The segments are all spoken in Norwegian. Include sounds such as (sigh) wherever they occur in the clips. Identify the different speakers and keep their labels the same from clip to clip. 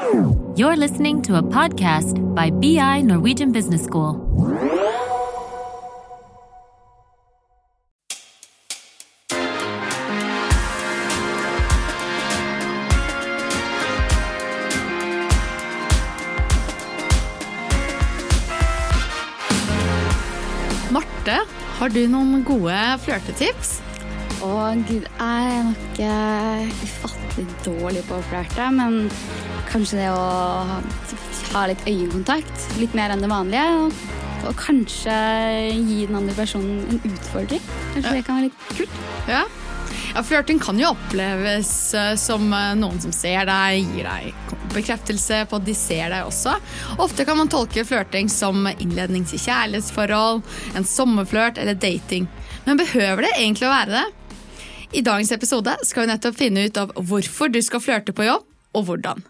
Speaker 1: You're listening to a podcast by BI Norwegian Business School.
Speaker 2: Marte, har du noen gode flørtetips?
Speaker 3: Å gud, jeg er nok eh, ufattelig dårlig på å flørte, men kanskje det å ha- litt øyekontakt, litt mer enn det vanlige, og, og kanskje gi den andre personen en utfordring. Kanskje det kan være litt kult.
Speaker 2: Ja. ja Flørting kan jo oppleves eh, som eh, noen som ser deg, gir deg bekreftelse på at de ser deg også. Ofte kan man tolke flørting som innledning til kjærlighetsforhold, en sommerflørt eller dating. Men behøver det egentlig å være det? I dagens episode skal vi nettopp finne ut av hvorfor du skal flørte på jobb, og hvordan.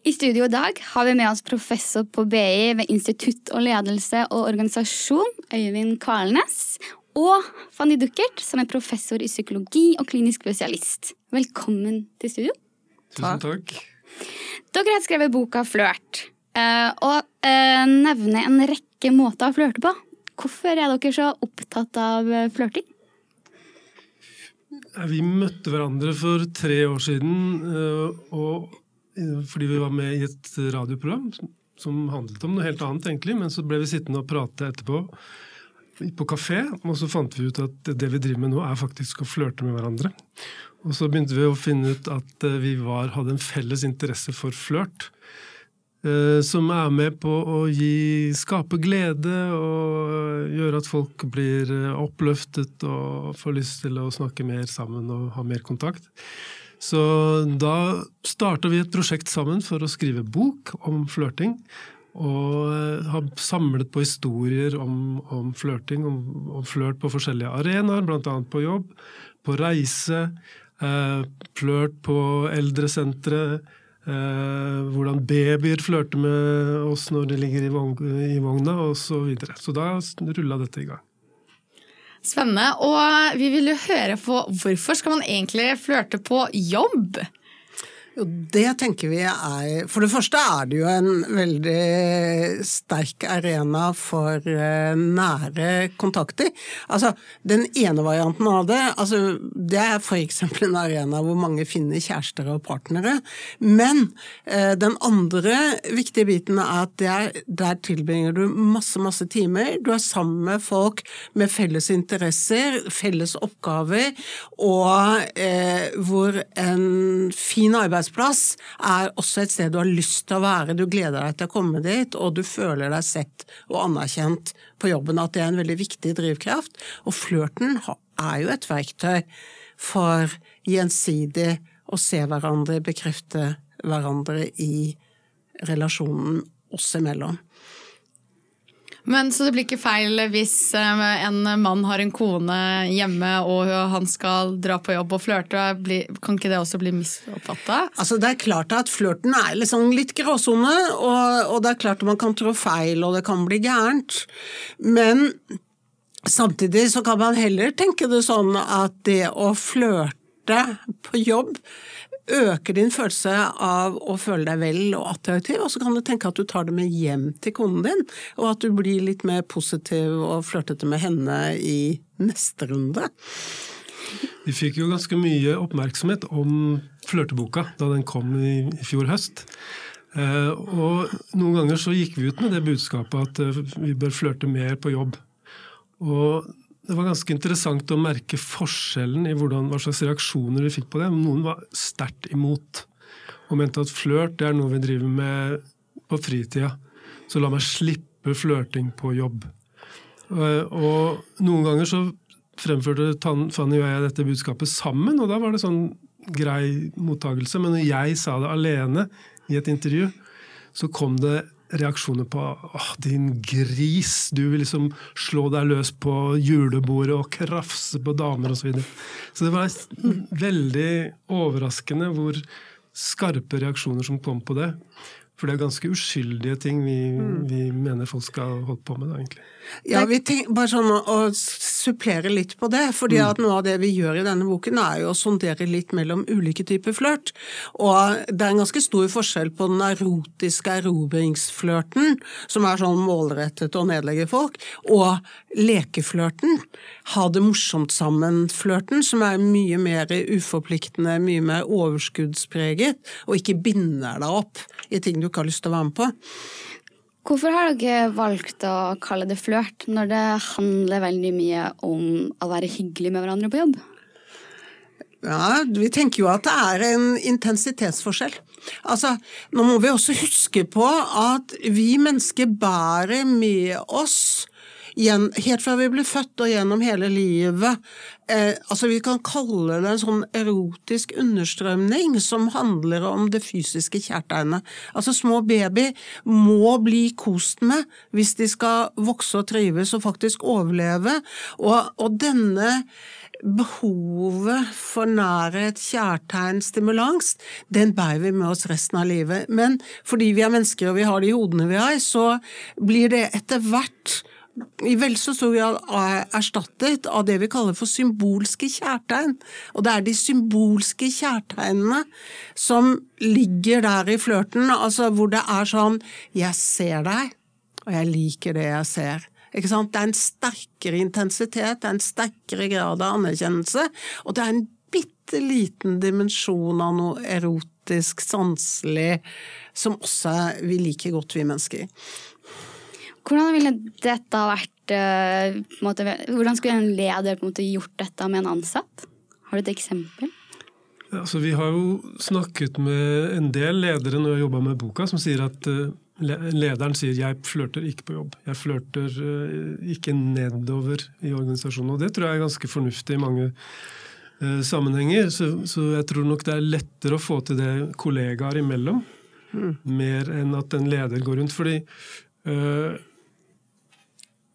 Speaker 3: I studio i dag har vi med oss professor på BI ved Institutt og ledelse og organisasjon, Øyvind Kvalnes, og Fanny Duckert, som er professor i psykologi og klinisk spesialist. Velkommen til studio.
Speaker 4: Tusen takk.
Speaker 3: Dere har skrevet boka Flørt, eh, og eh, nevner en rekke måter å flørte på. Hvorfor er dere så opptatt av eh, flørting?
Speaker 4: Vi møtte hverandre for tre år siden og, fordi vi var med i et radioprogram som- handlet om noe helt annet, egentlig. Men så ble vi sittende og prate etterpå på kafé, og så fant vi ut at det vi driver med nå, er faktisk å flørte med hverandre. Og så begynte vi å finne ut at øh, vi var, hadde en felles interesse for flørt. eh, Som er med på å gi, skape glede og gjøre at folk blir eh, oppløftet og får lyst til å snakke mer sammen og ha mer kontakt. Så da starta vi et prosjekt sammen for å skrive bok om flørting. Og eh, har samlet på historier om, om flørting, om, om flørt på forskjellige arenaer, bl.a. på jobb, på reise, eh, flørt på eldresentre, eh, hvordan babyer flørter med oss når de ligger i, vogn, i vogna, osv. Så, videre. så da rulla dette i gang.
Speaker 2: Spennende. Og vi vil jo høre på hvorfor skal man egentlig flørte på jobb?
Speaker 5: Jo, det tenker vi er For det første er det jo en veldig sterk arena for eh, nære kontakter. Altså, Den ene varianten av det altså, det er f.eks. en arena hvor mange finner kjærester og partnere. Men eh, den andre viktige biten er at der, der tilbringer du masse, masse timer. Du er sammen med folk med felles interesser, felles oppgaver, og eh, hvor en fin arbeidsplass er også et sted du har lyst til å være. Du gleder deg til å komme dit, og du føler deg sett og anerkjent på jobben. At det er en veldig viktig drivkraft. Og flørten er jo et verktøy for gjensidig å se hverandre, bekrefte hverandre i relasjonen oss imellom.
Speaker 2: Men Så det blir ikke feil hvis eh, en mann har en kone hjemme og han skal dra på jobb og flørte? Kan ikke det også bli misoppfatta?
Speaker 5: Altså Det er klart at flørten er liksom litt gråsone, og, og det er klart at man kan trå feil, og det kan bli gærent. Men samtidig så kan man heller tenke det sånn at det å flørte på jobb øker din følelse av å føle deg vel og attraktiv, og så kan du tenke at du tar det med hjem til konen din, og at du blir litt mer positiv og flørtete med henne i neste runde.
Speaker 4: Vi fikk jo ganske mye oppmerksomhet om flørteboka da den kom i, fjor høst. Eh, og noen ganger så gikk vi ut med det budskapet at eh, vi bør flørte mer på jobb. Og det var ganske interessant å merke forskjellen i hvordan, hva slags reaksjoner vi fikk på det. Noen var sterkt imot og mente at flørt er noe vi driver med på fritida. Så la meg slippe flørting på jobb. Eh, Og noen ganger så fremførte Fanny og jeg dette budskapet sammen, og da var det sånn grei mottagelse. Men når jeg sa det alene i et intervju, så kom det reaksjoner på åh, din gris, du vil liksom slå deg løs på julebordet og krafse på damer osv. Så, videre. så det var veldig overraskende hvor skarpe reaksjoner som kom på det. For det er ganske uskyldige ting vi, vi mener folk skal holde på med. da, egentlig.
Speaker 5: Ja, vi tenker, bare sånn å supplere litt på det. fordi at noe av det vi gjør i denne boken, er jo å sondere litt mellom ulike typer flørt. Og det er en ganske stor forskjell på den erotiske erobringsflørten, som er sånn målrettet og nedlegger folk, og lekeflørten. Ha det morsomt sammen-flørten, som er mye mer uforpliktende, mye mer overskuddspreget, og ikke binder deg opp i ting du ikke har lyst til å være med på.
Speaker 3: Hvorfor har dere valgt å kalle det flørt, når det handler veldig mye om å være hyggelig med hverandre på jobb?
Speaker 5: Ja, Vi tenker jo at det er en intensitetsforskjell. Altså, Nå må vi også huske på at vi mennesker bærer med oss helt fra vi ble født og gjennom hele livet. Eh, altså Vi kan kalle det en sånn erotisk understrømning som handler om det fysiske kjærtegnet. Altså Små baby må bli kost med hvis de skal vokse og trives og faktisk overleve. Og, og denne behovet for nærhet, kjærtegn, stimulans, den bærer vi med oss resten av livet. Men fordi vi er mennesker og vi har de hodene vi har, så blir det etter hvert i vel så stor grad erstattet av det vi kaller for symbolske kjærtegn. Og det er de symbolske kjærtegnene som ligger der i flørten, altså hvor det er sånn 'jeg ser deg, og jeg liker det jeg ser'. Ikke sant? Det er en sterkere intensitet, det er en sterkere grad av anerkjennelse, og det er en bitte liten dimensjon av noe erotisk, sanselig, som også vi liker godt, vi mennesker.
Speaker 3: Hvordan ville dette vært uh, måte, Hvordan skulle en leder på en måte gjort dette med en ansatt? Har du et eksempel?
Speaker 4: Altså, vi har jo snakket med en del ledere når vi har jobba med boka, som sier at uh, lederen sier 'jeg flørter ikke på jobb'. Jeg flørter uh, ikke nedover i organisasjonen. Og det tror jeg er ganske fornuftig i mange sammenhenger. Så, så, jeg tror nok det er lettere å få til det kollegaer imellom, mm. mer enn at en leder går rundt. fordi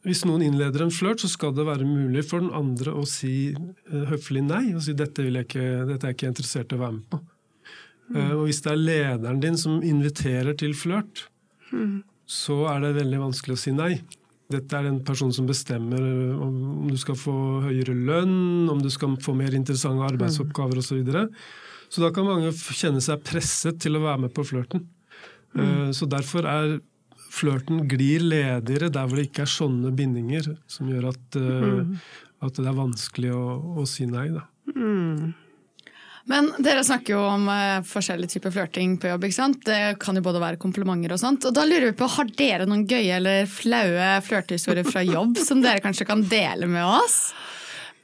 Speaker 4: hvis noen innleder en flørt, så skal det være mulig for den andre å si uh, høflig nei. Og si dette, ikke, dette, er jeg ikke interessert i å være med på. Mm. Uh, og hvis det er lederen din som inviterer til flørt, mm. så er det veldig vanskelig å si nei. Dette er en person som bestemmer om, om du skal få høyere lønn, om du skal få mer interessante arbeidsoppgaver osv. Så, videre. så da kan mange kjenne seg presset til å være med på flørten. Mm. Uh, så derfor er flørten glir ledigere der hvor det ikke er sånne bindinger som gjør at, mm. at det er vanskelig å, å si nei. Da. Mm.
Speaker 2: Men dere snakker jo om uh, forskjellige typer flørting på jobb. ikke sant? Det kan jo både være komplimenter og sånt. Og da lurer vi på, Har dere noen gøye eller flaue flørtehistorier fra jobb som dere kanskje kan dele med oss?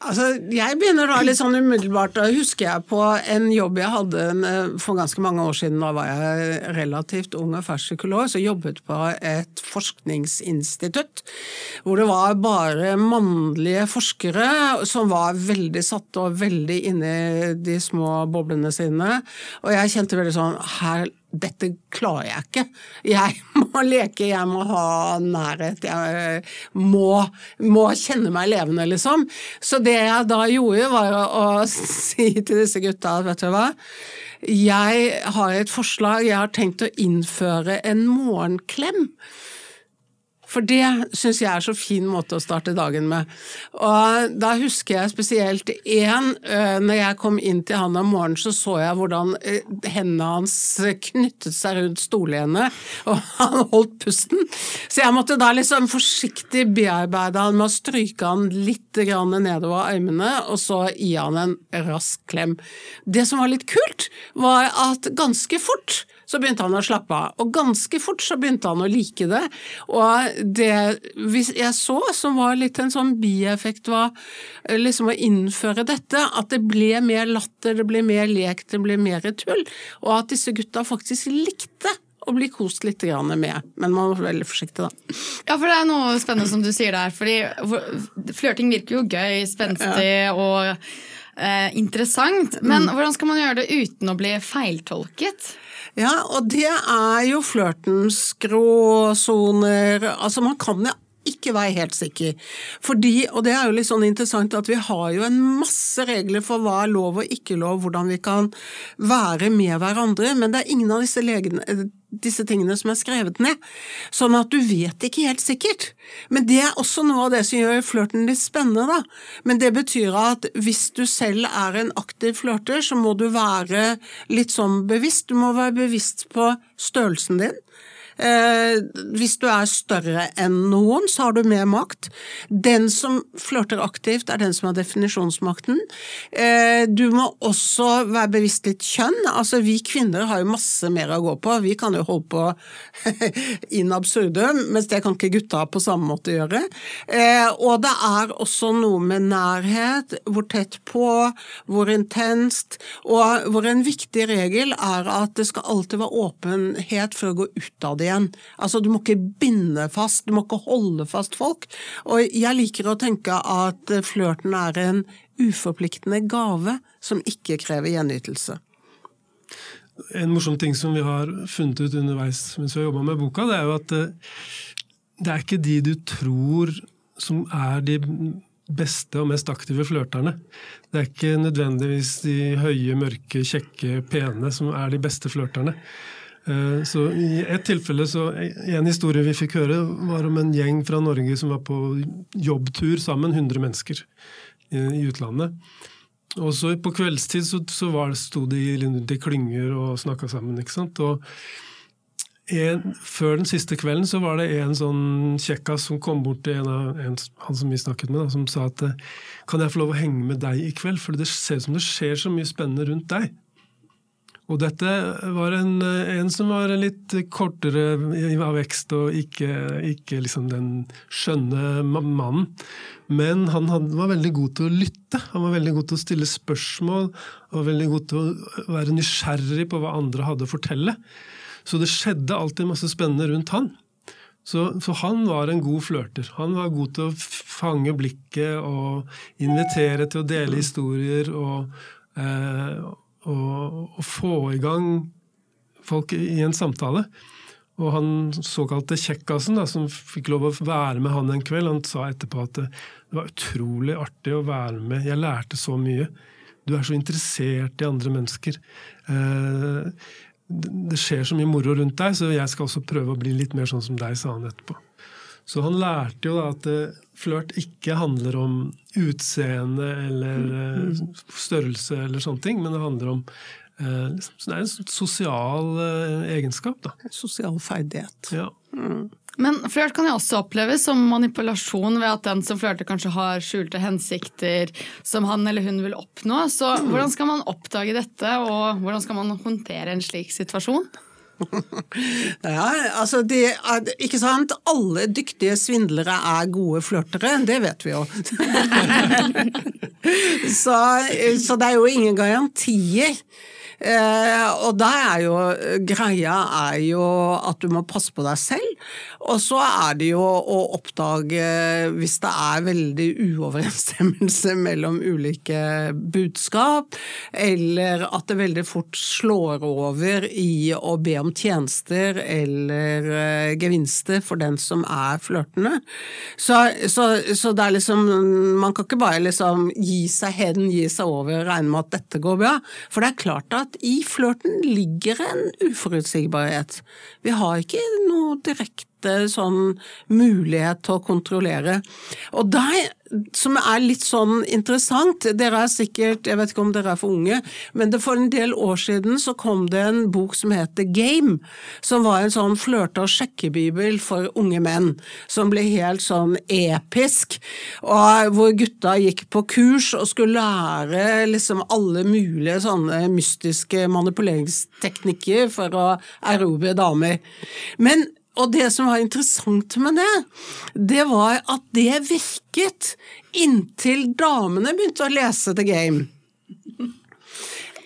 Speaker 5: Altså, jeg begynner da litt sånn umiddelbart. Da husker jeg på en jobb jeg hadde eh, for ganske mange år siden. Da var jeg relativt ung og fersk psykolog, så jobbet på et forskningsinstitutt. Hvor det var bare mannlige forskere som var veldig satte og veldig inne i de små boblene sine. Og jeg kjente veldig sånn her dette klarer jeg ikke. Jeg (laughs) må leke, jeg må ha nærhet, jeg må, må, kjenne meg levende, liksom. Så det jeg da gjorde, var å, (laughs) si til disse gutta, vet du hva. Jeg har et forslag, jeg har tenkt å innføre en morgenklem. For det syns jeg er så fin måte å starte dagen med. Og da husker jeg spesielt én. Når jeg kom inn til han om morgenen, så så jeg hvordan hendene hans knyttet seg rundt stolene, og (laughs) han holdt pusten. Så jeg måtte da liksom forsiktig bearbeide han med å stryke han litt nedover armene, og så gi han en rask klem. Det som var litt kult, var at ganske fort så begynte han å slappe av. Og ganske fort så begynte han å like det. Og det jeg så som var litt en sånn bieffekt, var liksom å innføre dette. At det ble mer latter, det ble mer lek, det ble mer tull. Og at disse gutta faktisk likte å bli kost litt med. Men man var veldig forsiktig, da.
Speaker 2: Ja, for det er noe spennende som du sier der. fordi flørting virker jo gøy, spenstig og eh, interessant. Men mm. hvordan skal man gjøre det uten å bli feiltolket?
Speaker 5: Ja, og det er jo flørtens gråsoner. Altså, man kan ikke vær helt sikker. Fordi, og det er jo litt sånn interessant at vi har jo en masse regler for hva er lov og ikke lov, hvordan vi kan være med hverandre, men det er ingen av disse, legene, disse tingene som er skrevet ned. Sånn at du vet ikke helt sikkert. Men det er også noe av det som gjør flørten litt spennende, da. Men det betyr at hvis du selv er en aktiv flørter, så må du være litt sånn bevisst. Du må være bevisst på størrelsen din. Eh, hvis du er større enn noen, så har du mer makt. Den som flørter aktivt, er den som har definisjonsmakten. Eh, du må også være bevisst litt kjønn. Altså, vi kvinner har jo masse mer å gå på. Vi kan jo holde på (laughs) in absurdum, mens det kan ikke gutta på samme måte gjøre. Eh, og det er også noe med nærhet, hvor tett på, hvor intenst, og hvor en viktig regel er at det skal alltid være åpenhet for å gå ut av det igjen. Altså, du må ikke binde fast, du må ikke holde fast folk. Og jeg liker å tenke at flørten er en uforpliktende gave som ikke krever gjenytelse.
Speaker 4: En morsom ting som vi har funnet ut underveis mens vi har jobba med boka, det er jo at eh, det er ikke de du tror som er de beste og mest aktive flørterne. Det er ikke nødvendigvis de høye, mørke, kjekke, pene som er de beste flørterne. Eh, så I et tilfelle, så En historie vi fikk høre, var om en gjeng fra Norge som var på jobbtur sammen, 100 mennesker i utlandet. Og så På kveldstid så, så var, sto de i klynger og snakka sammen. ikke sant? Og en, før den siste kvelden så var det en sånn kjekkas som kom bort til en av en, han som vi snakket med, da, som sa at kan jeg få lov å henge med deg i kveld, for det ser ut som det skjer så mye spennende rundt deg. Og dette var en, en, som var litt kortere av vekst og ikke, ikke liksom den skjønne mannen. Men han var veldig god til å lytte. Han var veldig god til å stille spørsmål. og veldig god til å være nysgjerrig på hva andre hadde å fortelle. Så det skjedde alltid masse spennende rundt han. Så, så, han var en god flørter. Han var god til å fange blikket og invitere til å dele historier. og, eh, å, å få i gang folk i en samtale. Og han såkalte kjekkasen, da, som fikk lov å være med han en kveld, han sa etterpå at det, var utrolig artig å være med. Jeg lærte så mye. Du er så interessert i andre mennesker. Eh, det skjer så mye moro rundt deg, så jeg skal også prøve å bli litt mer sånn som deg, sa han etterpå. Så han lærte jo da at eh, flørt ikke handler om utseende eller eh, størrelse eller sånne ting, men det handler om eh, liksom, Det er en sosial egenskap, da.
Speaker 5: Sosial ferdighet.
Speaker 4: Ja. Mm.
Speaker 2: Men flørt kan jo også oppleves som manipulasjon ved at den som flørter kanskje har skjulte hensikter som han eller hun vil oppnå. Så hvordan skal man oppdage dette, og hvordan skal man håndtere en slik situasjon? (laughs)
Speaker 5: ja, altså de, Ikke sant? Alle dyktige svindlere er gode flørtere, det vet vi jo. (laughs) så, så det er jo ingen garantier. Eh, og da er jo greia er jo at du må passe på deg selv. Og så er det jo å oppdage hvis det er veldig uoverensstemmelse mellom ulike budskap, eller at det veldig fort slår over i å be om tjenester eller uh, gevinster for den som er flørtende. Så, så, så, det er liksom Man kan ikke bare liksom gi seg hen, gi seg over, regne med at dette går bra. For det er klart at i flørten ligger en uforutsigbarhet. Vi har ikke noe direkte lite sånn mulighet til å kontrollere. Og det som er litt sånn interessant, dere er sikkert, jeg vet ikke om dere er for unge, men for en del år siden så kom det en bok som heter Game, som var en sånn flørte- og sjekkebibel for unge menn, som ble helt sånn episk, og hvor gutta gikk på kurs og skulle lære liksom alle mulige sånne mystiske manipuleringsteknikker for å erobre damer. Men og det som var interessant med det, det var at det virket inntil damene begynte å lese The Game.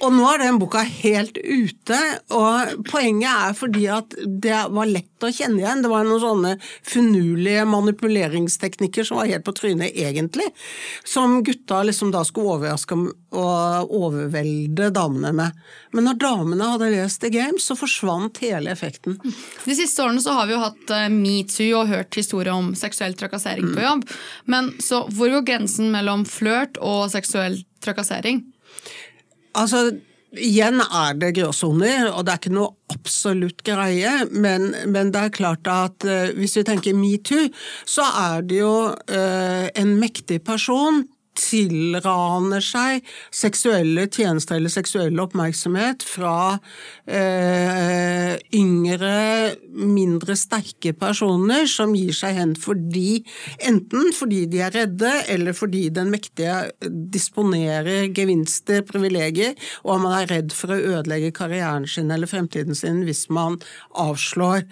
Speaker 5: Og nå er den boka helt ute, og poenget er fordi at det var lett å kjenne igjen. Det var noen sånne finurlige manipuleringsteknikker som var helt på trynet, egentlig. Som gutta liksom da skulle overraske og overvelde damene med. Men når damene hadde lest The Game, så forsvant hele effekten.
Speaker 2: De siste årene så har vi jo hatt eh, metoo og hørt historier om seksuell trakassering på jobb. Men så hvor går grensen mellom flørt og seksuell trakassering?
Speaker 5: Altså, igjen er det gråsoner, og det er ikke noe absolutt greie, men, men det er klart at uh, hvis vi tenker metoo, så er det jo uh, en mektig person tilraner seg seksuelle tjenester eller seksuell oppmerksomhet fra eh, yngre, mindre sterke personer som gir seg hen fordi enten fordi de er redde, eller fordi den mektige disponerer gevinster, privilegier, og man er redd for å ødelegge karrieren sin eller fremtiden sin hvis man avslår.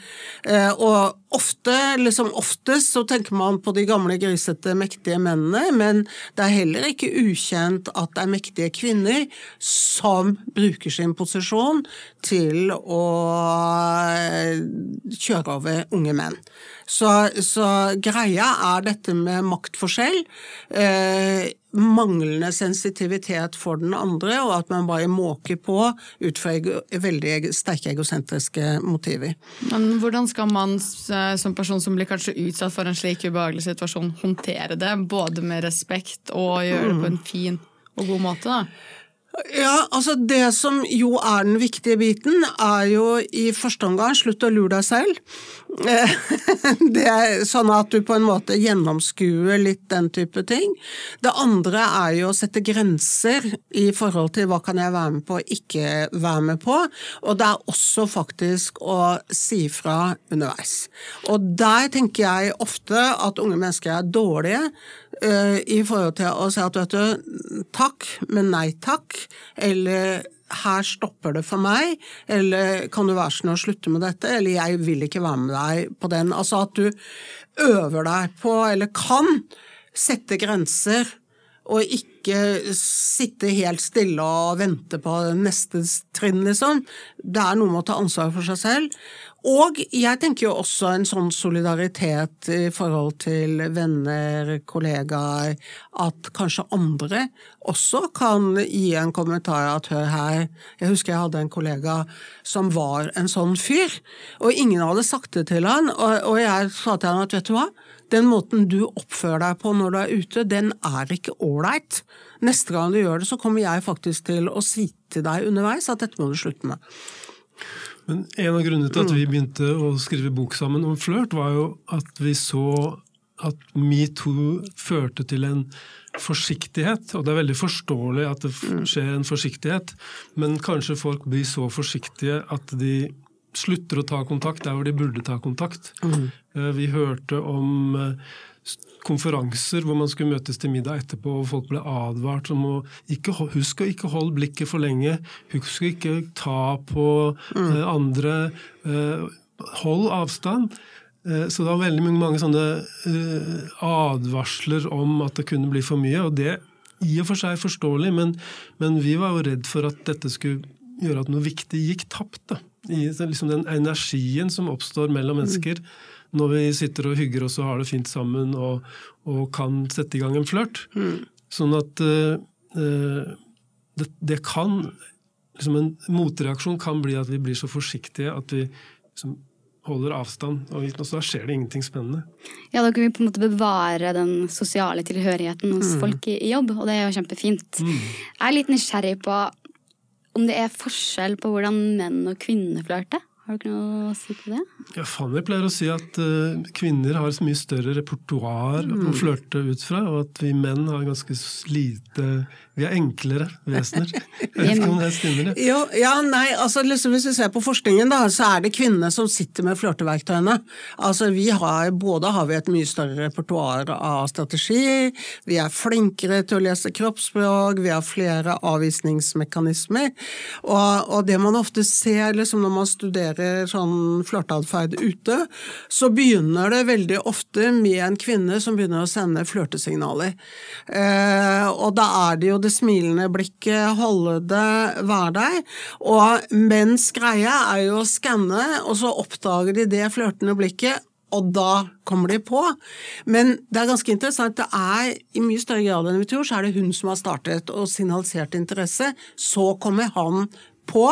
Speaker 5: Eh, og ofte, liksom oftest, så tenker man på de gamle, grisete, mektige mennene, men det er heller ikke ukjent at det er mektige kvinner som bruker sin posisjon til å eh, kjøre over unge menn. Så, så greia er dette med maktforskjell. Eh, manglende sensitivitet for den andre, og at man bare måker på ut fra veldig sterke egosentriske motiver.
Speaker 2: Men hvordan skal man eh, som person som blir kanskje utsatt for en slik ubehagelig situasjon, håndtere det? Både med respekt og gjøre det på en fin og god måte? da?
Speaker 5: Ja, altså Det som jo er den viktige biten, er jo i første omgang slutt å lure deg selv. (laughs) Det er Sånn at du på en måte gjennomskuer litt den type ting. Det andre er jo å sette grenser i forhold til hva kan jeg være med på og ikke være med på. Og det er også faktisk å si fra underveis. Og der tenker jeg ofte at unge mennesker er dårlige uh, i forhold til å si at vet du, takk, men nei takk eller her stopper det for meg, eller kan du være snill å slutte med dette, eller jeg vil ikke være med deg på den. Altså at du øver deg på, eller kan, sette grenser, og ikke sitte helt stille og vente på neste trinn, liksom. Det er noe med å ta ansvar for seg selv. Og jeg tenker jo også en sånn solidaritet i forhold til venner, kollegaer, at kanskje andre også kan gi en kommentar at hør her, jeg husker jeg hadde en kollega som var en sånn fyr, og ingen hadde sagt det til han, og, jeg sa til han at vet du hva, den måten du oppfører deg på når du er ute, den er ikke ålreit. Neste gang du gjør det, så kommer jeg faktisk til å si til deg underveis at dette må du slutte med.
Speaker 4: Men En av grunnene til at vi begynte å skrive bok sammen om flørt, var jo at vi så at metoo førte til en forsiktighet. Og det er veldig forståelig at det skjer en forsiktighet, men kanskje folk blir så forsiktige at de slutter å ta kontakt der hvor de burde ta kontakt. Mm. Vi hørte om eh, konferanser hvor man skulle møtes til middag etterpå, og folk ble advart om å ikke, husk å ikke holde blikket for lenge, husk å ikke ta på mm. eh, andre, Eh, hold avstand. Uh, så det var veldig mange sånne advarsler om at det kunne bli for mye, og det i og for seg forståelig, men, men vi var jo redd for at dette skulle gjøre at noe viktig gikk tapt. Da. I liksom den energien som oppstår mellom mm. mennesker. Mm når vi sitter og hygger oss og har det fint sammen og, og kan sette i gang en flørt. Mm. Sånn at uh, det, det, kan liksom En motreaksjon kan bli at vi blir så forsiktige at vi liksom, holder avstand, og, så skjer det ingenting spennende.
Speaker 3: Ja, Da kan vi på en måte bevare den sosiale tilhørigheten hos mm. folk i, i, jobb, og det er jo kjempefint. Mm. Jeg er litt nysgjerrig på om det er forskjell på hvordan menn og kvinner flørter? Har du ikke noe å si på det?
Speaker 4: Ja, Fanny pleier å si at uh, kvinner har så mye større repertoar mm. å flørte ut fra, og at vi menn har ganske lite vi er enklere vesener. (laughs) Jeg vet ikke om det stemmer?
Speaker 5: Jo, ja, nei, altså liksom Hvis vi ser på forskningen, da, så er det kvinnene som sitter med flørteverktøyene. Altså, vi har, Både har vi et mye større repertoar av strategier, vi er flinkere til å lese kroppsspråk, vi har flere avvisningsmekanismer. Og, og det man ofte ser liksom, når man studerer sånn flørteatferd ute, så begynner det veldig ofte med en kvinne som begynner å sende flørtesignaler. Eh, og da er det jo det smilende blikket, holde det, være der. Og menns greie er jo å skanne, og så oppdager de det flørtende blikket, og da kommer de på. Men det er ganske interessant. Det er i mye større grad enn vi tror, så er det hun som har startet og signalisert interesse. Så kommer han på.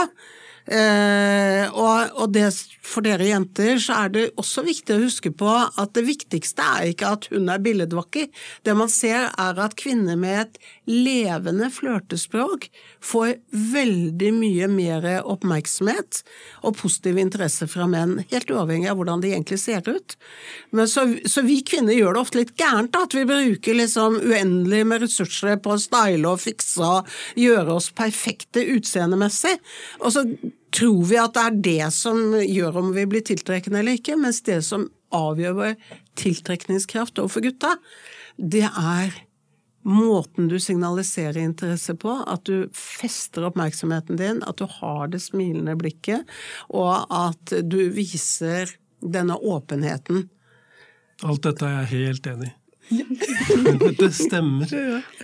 Speaker 5: Eh, og, og det, for dere jenter så er det også viktig å huske på at det viktigste er ikke at hun er billedvakker. Det man ser er at kvinner med et levende flørtespråk får veldig mye mer oppmerksomhet og positiv interesse fra menn, helt uavhengig av hvordan de egentlig ser ut. Så, så vi kvinner gjør det ofte litt gærent, at vi bruker liksom uendelig med ressurser på å style og fikse og gjøre oss perfekte utseendemessig. Og så tror vi at det er det som gjør om vi blir tiltrekkende eller ikke, mens det som avgjør vår tiltrekningskraft overfor gutta, det er måten du signaliserer interesse på, at du fester oppmerksomheten din, at du har det smilende blikket, og at du viser denne åpenheten.
Speaker 4: Alt dette er jeg helt enig i. (laughs) det stemmer.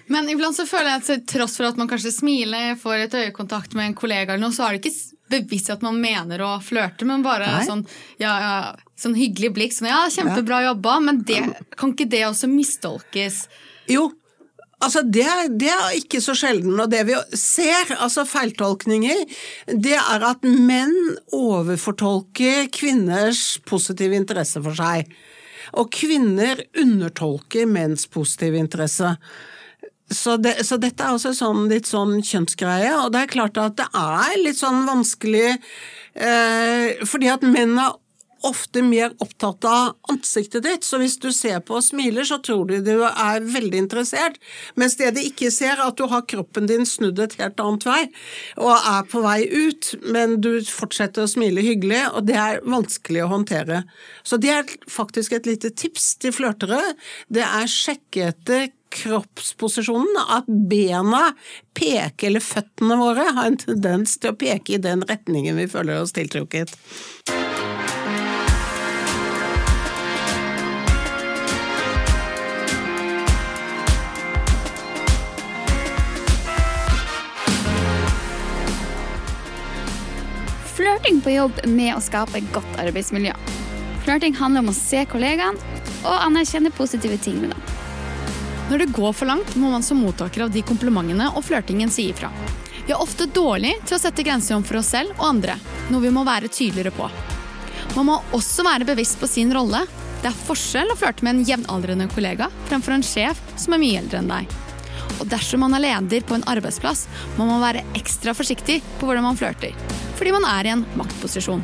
Speaker 2: Men iblant så føler jeg at tross for at man kanskje smiler, får et øyekontakt med en kollega, eller noe, så er det ikke bevisst at man mener å flørte, men bare sånn, ja, ja, sånn hyggelig blikk. Sånn, ja, kjempebra jobba, men det, kan ikke det også mistolkes?
Speaker 5: Jo, Altså det, det, er ikke så sjelden, og det vi ser, altså feiltolkninger, det er at menn overfortolker kvinners positive interesse for seg. Og kvinner undertolker menns positive interesse. Så, det, så, dette er også sånn, litt sånn kjønnsgreie, og det er klart at det er litt sånn vanskelig eh, fordi at menn er ofte mer opptatt av ansiktet ditt, så hvis du ser på og smiler, så tror de du er veldig interessert, mens det de ikke ser, er at du har kroppen din snudd et helt annet vei, og er på vei ut, men du fortsetter å smile hyggelig, og det er vanskelig å håndtere. Så det er faktisk et lite tips til flørtere. Det er sjekke etter kroppsposisjonen, at bena peker, eller føttene våre har en tendens til å peke i den retningen vi føler oss tiltrukket.
Speaker 3: Flørting på jobb med å skape et godt arbeidsmiljø. Flørting handler om å se kollegaene og anerkjenne positive ting med dem.
Speaker 2: Når det går for langt, må man som mottaker av de komplimentene og flørtingen si ifra. Vi er ofte dårlige til å sette grenser for oss selv og andre, noe vi må være tydeligere på. Man må også være bevisst på sin rolle. Det er forskjell å flørte med en jevnaldrende kollega fremfor en sjef som er mye eldre enn deg. Og dersom man er leder på en arbeidsplass, må man være ekstra forsiktig på hvordan man flørter, fordi man er i en maktposisjon.